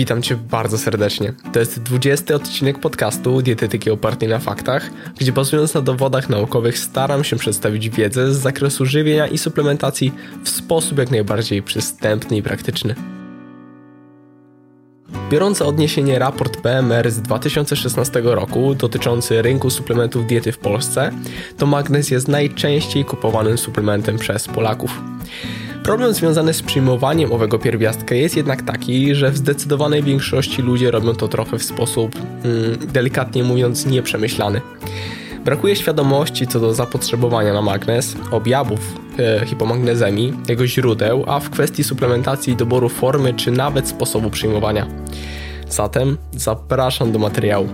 Witam Cię bardzo serdecznie. To jest 20 odcinek podcastu Dietetyki opartej na faktach, gdzie bazując na dowodach naukowych staram się przedstawić wiedzę z zakresu żywienia i suplementacji w sposób jak najbardziej przystępny i praktyczny. Biorąc odniesienie raport PMR z 2016 roku dotyczący rynku suplementów diety w Polsce, to magnez jest najczęściej kupowanym suplementem przez Polaków. Problem związany z przyjmowaniem owego pierwiastka jest jednak taki, że w zdecydowanej większości ludzie robią to trochę w sposób, mm, delikatnie mówiąc, nieprzemyślany. Brakuje świadomości co do zapotrzebowania na magnez, objawów e, hipomagnezemii, jego źródeł, a w kwestii suplementacji doboru formy czy nawet sposobu przyjmowania. Zatem zapraszam do materiału.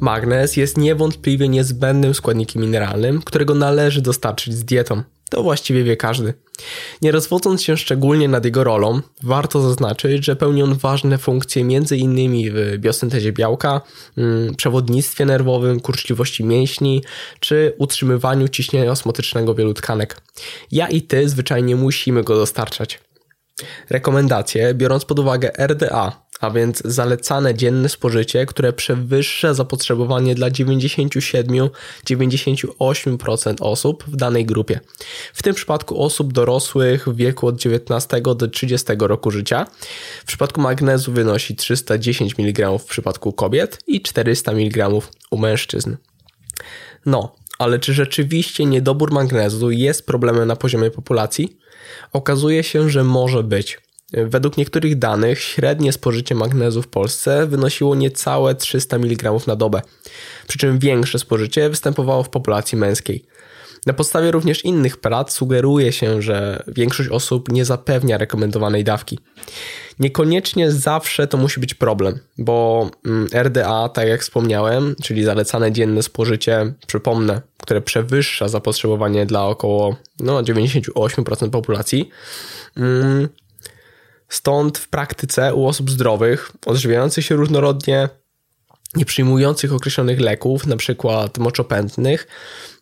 Magnez jest niewątpliwie niezbędnym składnikiem mineralnym, którego należy dostarczyć z dietą. To właściwie wie każdy. Nie rozwodząc się szczególnie nad jego rolą, warto zaznaczyć, że pełni on ważne funkcje m.in. w biosyntezie białka, mm, przewodnictwie nerwowym, kurczliwości mięśni czy utrzymywaniu ciśnienia osmotycznego wielu tkanek. Ja i ty zwyczajnie musimy go dostarczać. Rekomendacje, biorąc pod uwagę RDA, a więc zalecane dzienne spożycie, które przewyższa zapotrzebowanie dla 97-98% osób w danej grupie. W tym przypadku osób dorosłych w wieku od 19 do 30 roku życia. W przypadku magnezu wynosi 310 mg w przypadku kobiet i 400 mg u mężczyzn. No, ale czy rzeczywiście niedobór magnezu jest problemem na poziomie populacji? Okazuje się, że może być. Według niektórych danych średnie spożycie magnezu w Polsce wynosiło niecałe 300 mg na dobę, przy czym większe spożycie występowało w populacji męskiej. Na podstawie również innych prac sugeruje się, że większość osób nie zapewnia rekomendowanej dawki. Niekoniecznie zawsze to musi być problem, bo mm, RDA, tak jak wspomniałem, czyli zalecane dzienne spożycie, przypomnę, które przewyższa zapotrzebowanie dla około no, 98% populacji, mm, Stąd w praktyce u osób zdrowych, odżywiających się różnorodnie, nie przyjmujących określonych leków, np. moczopędnych,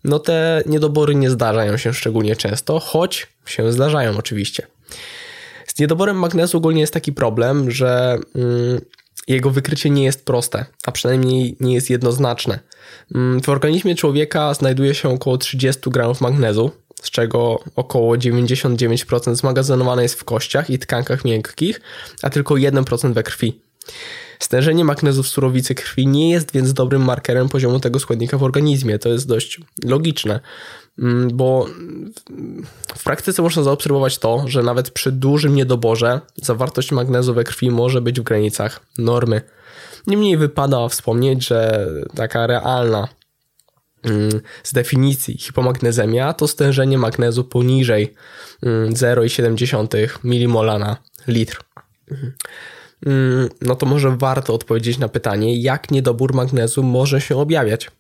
no te niedobory nie zdarzają się szczególnie często, choć się zdarzają oczywiście. Z niedoborem magnezu ogólnie jest taki problem, że mm, jego wykrycie nie jest proste, a przynajmniej nie jest jednoznaczne. Mm, w organizmie człowieka znajduje się około 30 gramów magnezu, z czego około 99% zmagazynowane jest w kościach i tkankach miękkich, a tylko 1% we krwi. Stężenie magnezu w surowicy krwi nie jest więc dobrym markerem poziomu tego składnika w organizmie. To jest dość logiczne, bo w praktyce można zaobserwować to, że nawet przy dużym niedoborze zawartość magnezu we krwi może być w granicach normy. Niemniej wypada wspomnieć, że taka realna Mm, z definicji hipomagnezemia to stężenie magnezu poniżej 0,7 mm, mmol na litr. Mm, no to może warto odpowiedzieć na pytanie, jak niedobór magnezu może się objawiać.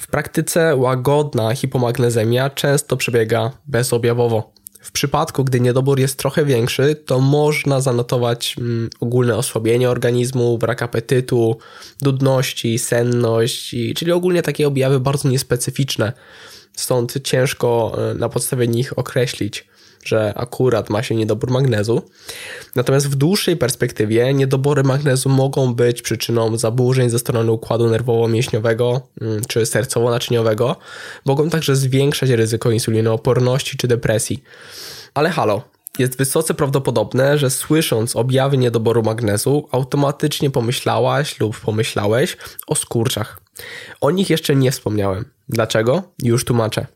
W praktyce łagodna hipomagnezemia często przebiega bezobjawowo. W przypadku, gdy niedobór jest trochę większy, to można zanotować mm, ogólne osłabienie organizmu, brak apetytu, nudności, senność, czyli ogólnie takie objawy bardzo niespecyficzne. Stąd ciężko e, na podstawie nich określić, że akurat ma się niedobór magnezu. Natomiast w dłuższej perspektywie niedobory magnezu mogą być przyczyną zaburzeń ze strony układu nerwowo-mięśniowego mm, czy sercowo-naczyniowego. Mogą także zwiększać ryzyko insulinooporności czy depresji. Ale halo, jest wysoce prawdopodobne, że słysząc objawy niedoboru magnezu, automatycznie pomyślałaś lub pomyślałeś o skurczach. O nich jeszcze nie wspomniałem. Dlaczego? Już tłumaczę.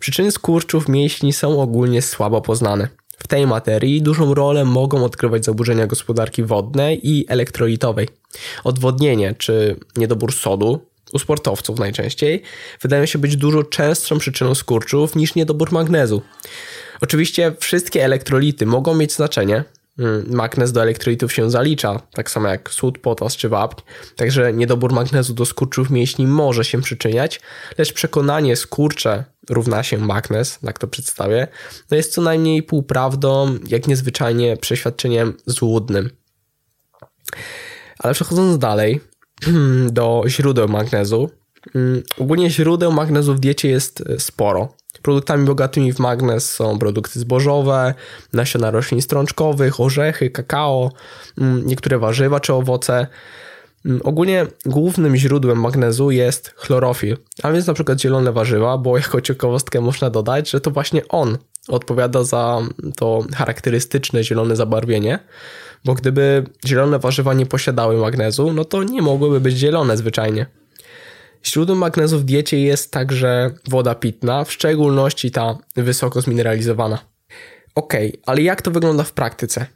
Przyczyny skurczów mięśni są ogólnie słabo poznane. W tej materii dużą rolę mogą odgrywać zaburzenia gospodarki wodnej i elektrolitowej. Odwodnienie czy niedobór sodu, u sportowców najczęściej, wydają się być dużo częstszą przyczyną skurczów niż niedobór magnezu. Oczywiście wszystkie elektrolity mogą mieć znaczenie, Mm, magnez do elektrolitów się zalicza, tak samo jak sód, potas czy wapń, także niedobór magnezu do skurczów mięśni może się przyczyniać, lecz przekonanie skurcze równa się magnez, tak to przedstawię, no jest co najmniej półprawdą, jak niezwyczajnie przeświadczeniem złudnym. Ale przechodząc dalej do źródeł magnezu, mm, ogólnie źródeł magnezu w diecie jest sporo. Produktami bogatymi w magnez są produkty zbożowe, nasiona roślin strączkowych, orzechy, kakao, mm, niektóre warzywa czy owoce. Mm, ogólnie głównym źródłem magnezu jest chlorofil, a więc na przykład zielone warzywa, bo jako ciekawostkę można dodać, że to właśnie on odpowiada za to charakterystyczne zielone zabarwienie, bo gdyby zielone warzywa nie posiadały magnezu, no to nie mogłyby być zielone zwyczajnie. Źródłem magnezu w diecie jest także woda pitna, w szczególności ta wysoko zmineralizowana. Ok, ale jak to wygląda w praktyce?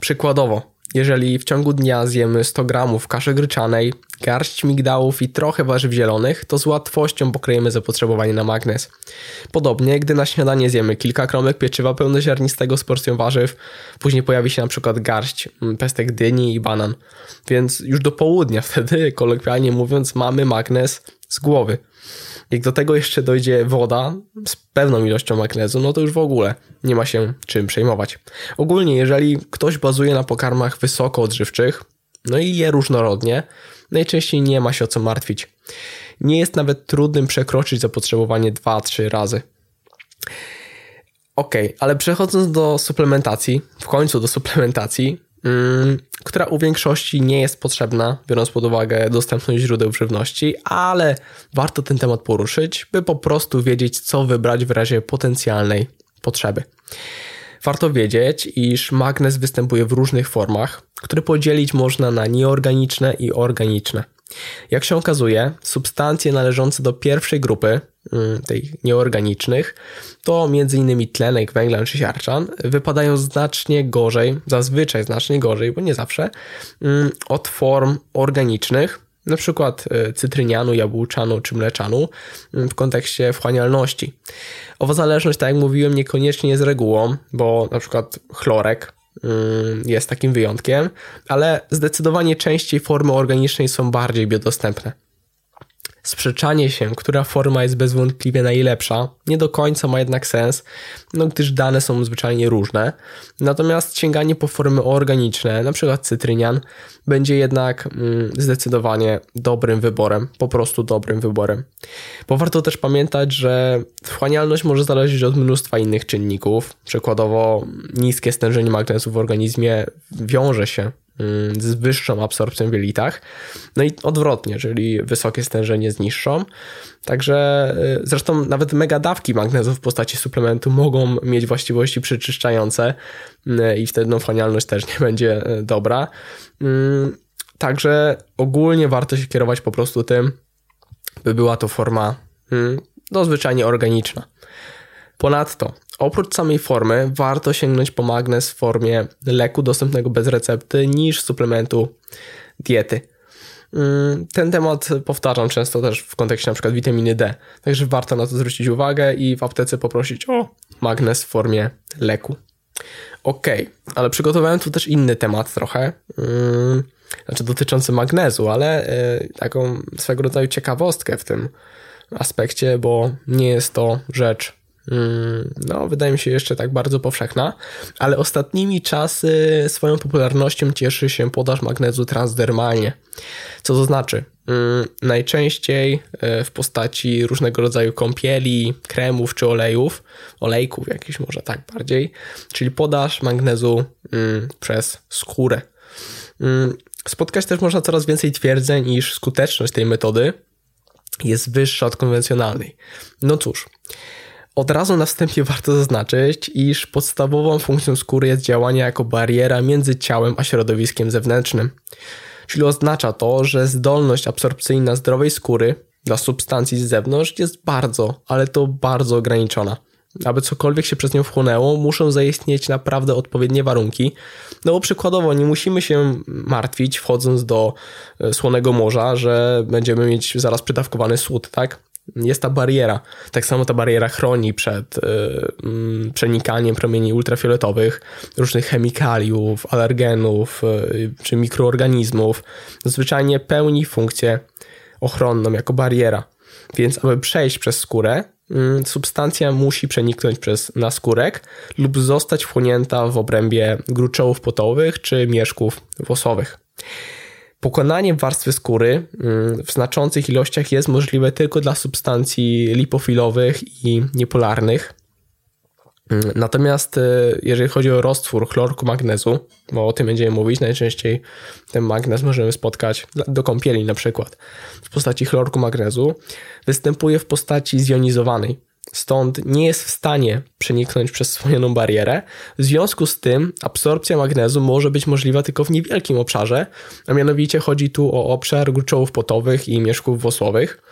Przykładowo, jeżeli w ciągu dnia zjemy 100 gramów kaszy gryczanej, garść migdałów i trochę warzyw zielonych, to z łatwością pokryjemy zapotrzebowanie na magnez. Podobnie, gdy na śniadanie zjemy kilka kromek pieczywa pełnoziarnistego z porcją warzyw, później pojawi się na przykład garść mm, pestek dyni i banan. Więc już do południa wtedy, kolokwialnie mówiąc, mamy magnez z głowy. Jak do tego jeszcze dojdzie woda z pewną ilością magnezu, no to już w ogóle nie ma się czym przejmować. Ogólnie, jeżeli ktoś bazuje na pokarmach wysoko odżywczych, no i je różnorodnie, najczęściej nie ma się o co martwić. Nie jest nawet trudnym przekroczyć zapotrzebowanie 2-3 razy. Ok, ale przechodząc do suplementacji, w końcu do suplementacji, która u większości nie jest potrzebna, biorąc pod uwagę dostępność źródeł żywności, ale warto ten temat poruszyć, by po prostu wiedzieć, co wybrać w razie potencjalnej potrzeby. Warto wiedzieć, iż magnez występuje w różnych formach, które podzielić można na nieorganiczne i organiczne. Jak się okazuje, substancje należące do pierwszej grupy, mm, tej nieorganicznych, to m.in. tlenek, węglan czy siarczan, wypadają znacznie gorzej, zazwyczaj znacznie gorzej, bo nie zawsze, mm, od form organicznych, na przykład e, cytrynianu, jabłczanu czy mleczanu mm, w kontekście wchłanialności. Owa zależność, tak jak mówiłem, niekoniecznie jest regułą, bo na przykład chlorek jest takim wyjątkiem, ale zdecydowanie częściej formy organicznej są bardziej biodostępne. Sprzeczanie się, która forma jest bezwątpliwie najlepsza, nie do końca ma jednak sens, no gdyż dane są zwyczajnie różne. Natomiast sięganie po formy organiczne, np. cytrynian, będzie jednak mm, zdecydowanie dobrym wyborem, po prostu dobrym wyborem. Bo warto też pamiętać, że wchłanialność może zależeć od mnóstwa innych czynników. Przykładowo niskie stężenie magnezu w organizmie wiąże się z wyższą absorpcją w jelitach. No i odwrotnie, czyli wysokie stężenie z niższą. Także y, zresztą nawet megadawki magnezu w postaci suplementu mogą mieć właściwości przeczyszczające y, i wtedy no, też nie będzie y, dobra. Także ogólnie warto się kierować po prostu tym, by była to forma no, zwyczajnie organiczna. Ponadto Oprócz samej formy, warto sięgnąć po magnez w formie leku dostępnego bez recepty niż suplementu diety. Mm, ten temat powtarzam często też w kontekście np. witaminy D, także warto na to zwrócić uwagę i w aptece poprosić o magnez w formie leku. Ok, ale przygotowałem tu też inny temat trochę, mm, znaczy dotyczący magnezu, ale y, taką swego rodzaju ciekawostkę w tym aspekcie, bo nie jest to rzecz no, wydaje mi się jeszcze tak bardzo powszechna, ale ostatnimi czasy swoją popularnością cieszy się podaż magnezu transdermalnie. Co to znaczy? Mm, najczęściej e, w postaci różnego rodzaju kąpieli, kremów czy olejów, olejków jakiś może tak bardziej, czyli podaż magnezu mm, przez skórę. Spotkać też można coraz więcej twierdzeń, iż skuteczność tej metody jest wyższa od konwencjonalnej. No cóż, od razu na wstępie warto zaznaczyć, iż podstawową funkcją skóry jest działanie jako bariera między ciałem a środowiskiem zewnętrznym. Czyli oznacza to, że zdolność absorpcyjna zdrowej skóry dla substancji z zewnątrz jest bardzo, ale to bardzo ograniczona. Aby cokolwiek się przez nią wchłonęło, muszą zaistnieć naprawdę odpowiednie warunki. No bo przykładowo nie musimy się martwić wchodząc do e, słonego morza, że będziemy mieć zaraz przydawkowany słód, tak? Jest ta bariera. Tak samo ta bariera chroni przed y, y, przenikaniem promieni ultrafioletowych, różnych chemikaliów, alergenów y, czy mikroorganizmów. Zwyczajnie pełni funkcję ochronną jako bariera. Więc aby przejść przez skórę, y, substancja musi przeniknąć przez naskórek lub zostać wchłonięta w obrębie gruczołów potowych czy mieszków włosowych. Pokonanie warstwy skóry mm, w znaczących ilościach jest możliwe tylko dla substancji lipofilowych i niepolarnych. Mm, natomiast y, jeżeli chodzi o roztwór chlorku magnezu, bo o tym będziemy mówić, najczęściej ten magnez możemy spotkać do kąpieli na przykład w postaci chlorku magnezu, występuje w postaci zjonizowanej. Stąd nie jest w stanie przeniknąć przez wspomnianą barierę. W związku z tym absorpcja magnezu może być możliwa tylko w niewielkim obszarze, a mianowicie chodzi tu o obszar gruczołów potowych i mieszków włosłowych.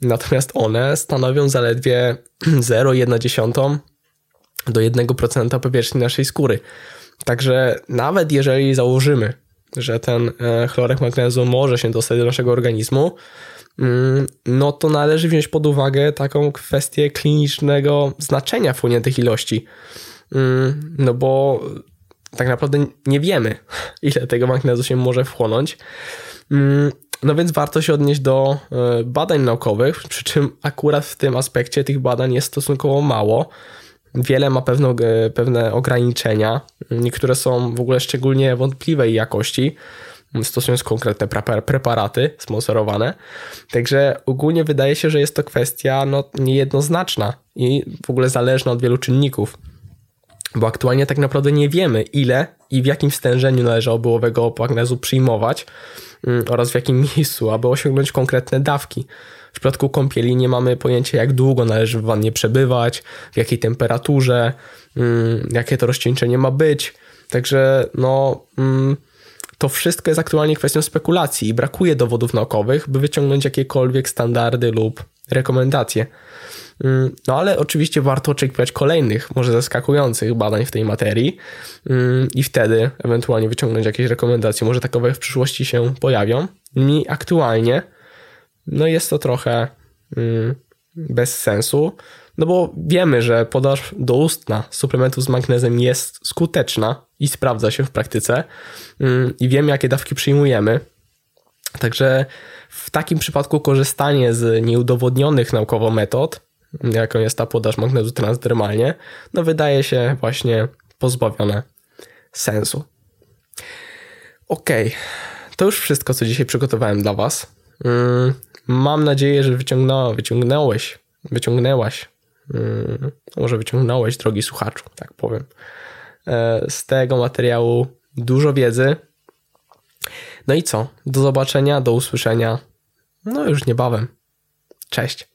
Natomiast one stanowią zaledwie 0,1 do 1% powierzchni naszej skóry. Także nawet jeżeli założymy, że ten e, chlorek magnezu może się dostać do naszego organizmu, no to należy wziąć pod uwagę taką kwestię klinicznego znaczenia wchłoniętych ilości. Mm, no bo tak naprawdę nie wiemy, ile tego magnezu się może wchłonąć. Mm, no więc warto się odnieść do e, badań naukowych, przy czym akurat w tym aspekcie tych badań jest stosunkowo mało. Wiele ma pewne, pewne ograniczenia, niektóre są w ogóle szczególnie wątpliwej jakości, stosując konkretne preparaty sponsorowane. Także ogólnie wydaje się, że jest to kwestia no, niejednoznaczna i w ogóle zależna od wielu czynników. Bo aktualnie tak naprawdę nie wiemy, ile i w jakim stężeniu należałoby owego magnezu przyjmować mm, oraz w jakim miejscu, aby osiągnąć konkretne dawki. W przypadku kąpieli nie mamy pojęcia, jak długo należy w wannie przebywać, w jakiej temperaturze, mm, jakie to rozcieńczenie ma być. Także no, mm, to wszystko jest aktualnie kwestią spekulacji i brakuje dowodów naukowych, by wyciągnąć jakiekolwiek standardy lub rekomendacje. Mm, no ale oczywiście warto oczekiwać kolejnych, może zaskakujących badań w tej materii i wtedy ewentualnie wyciągnąć jakieś rekomendacje. Może takowe w przyszłości się pojawią. I aktualnie no jest to trochę mm, bez sensu, no bo wiemy, że podaż doustna suplementów z magnezem jest skuteczna i sprawdza się w praktyce mm, i wiemy, jakie dawki przyjmujemy. Także w takim przypadku korzystanie z nieudowodnionych naukowo metod, jaką jest ta podaż magnezu transdermalnie, no wydaje się właśnie pozbawione sensu. Ok, to już wszystko, co dzisiaj przygotowałem dla Was. Mm, Mam nadzieję, że wyciągnął, wyciągnąłeś, wyciągnęłaś, hmm, może wyciągnąłeś, drogi słuchaczu, tak powiem, e, z tego materiału dużo wiedzy. No i co? Do zobaczenia, do usłyszenia. No już niebawem. Cześć.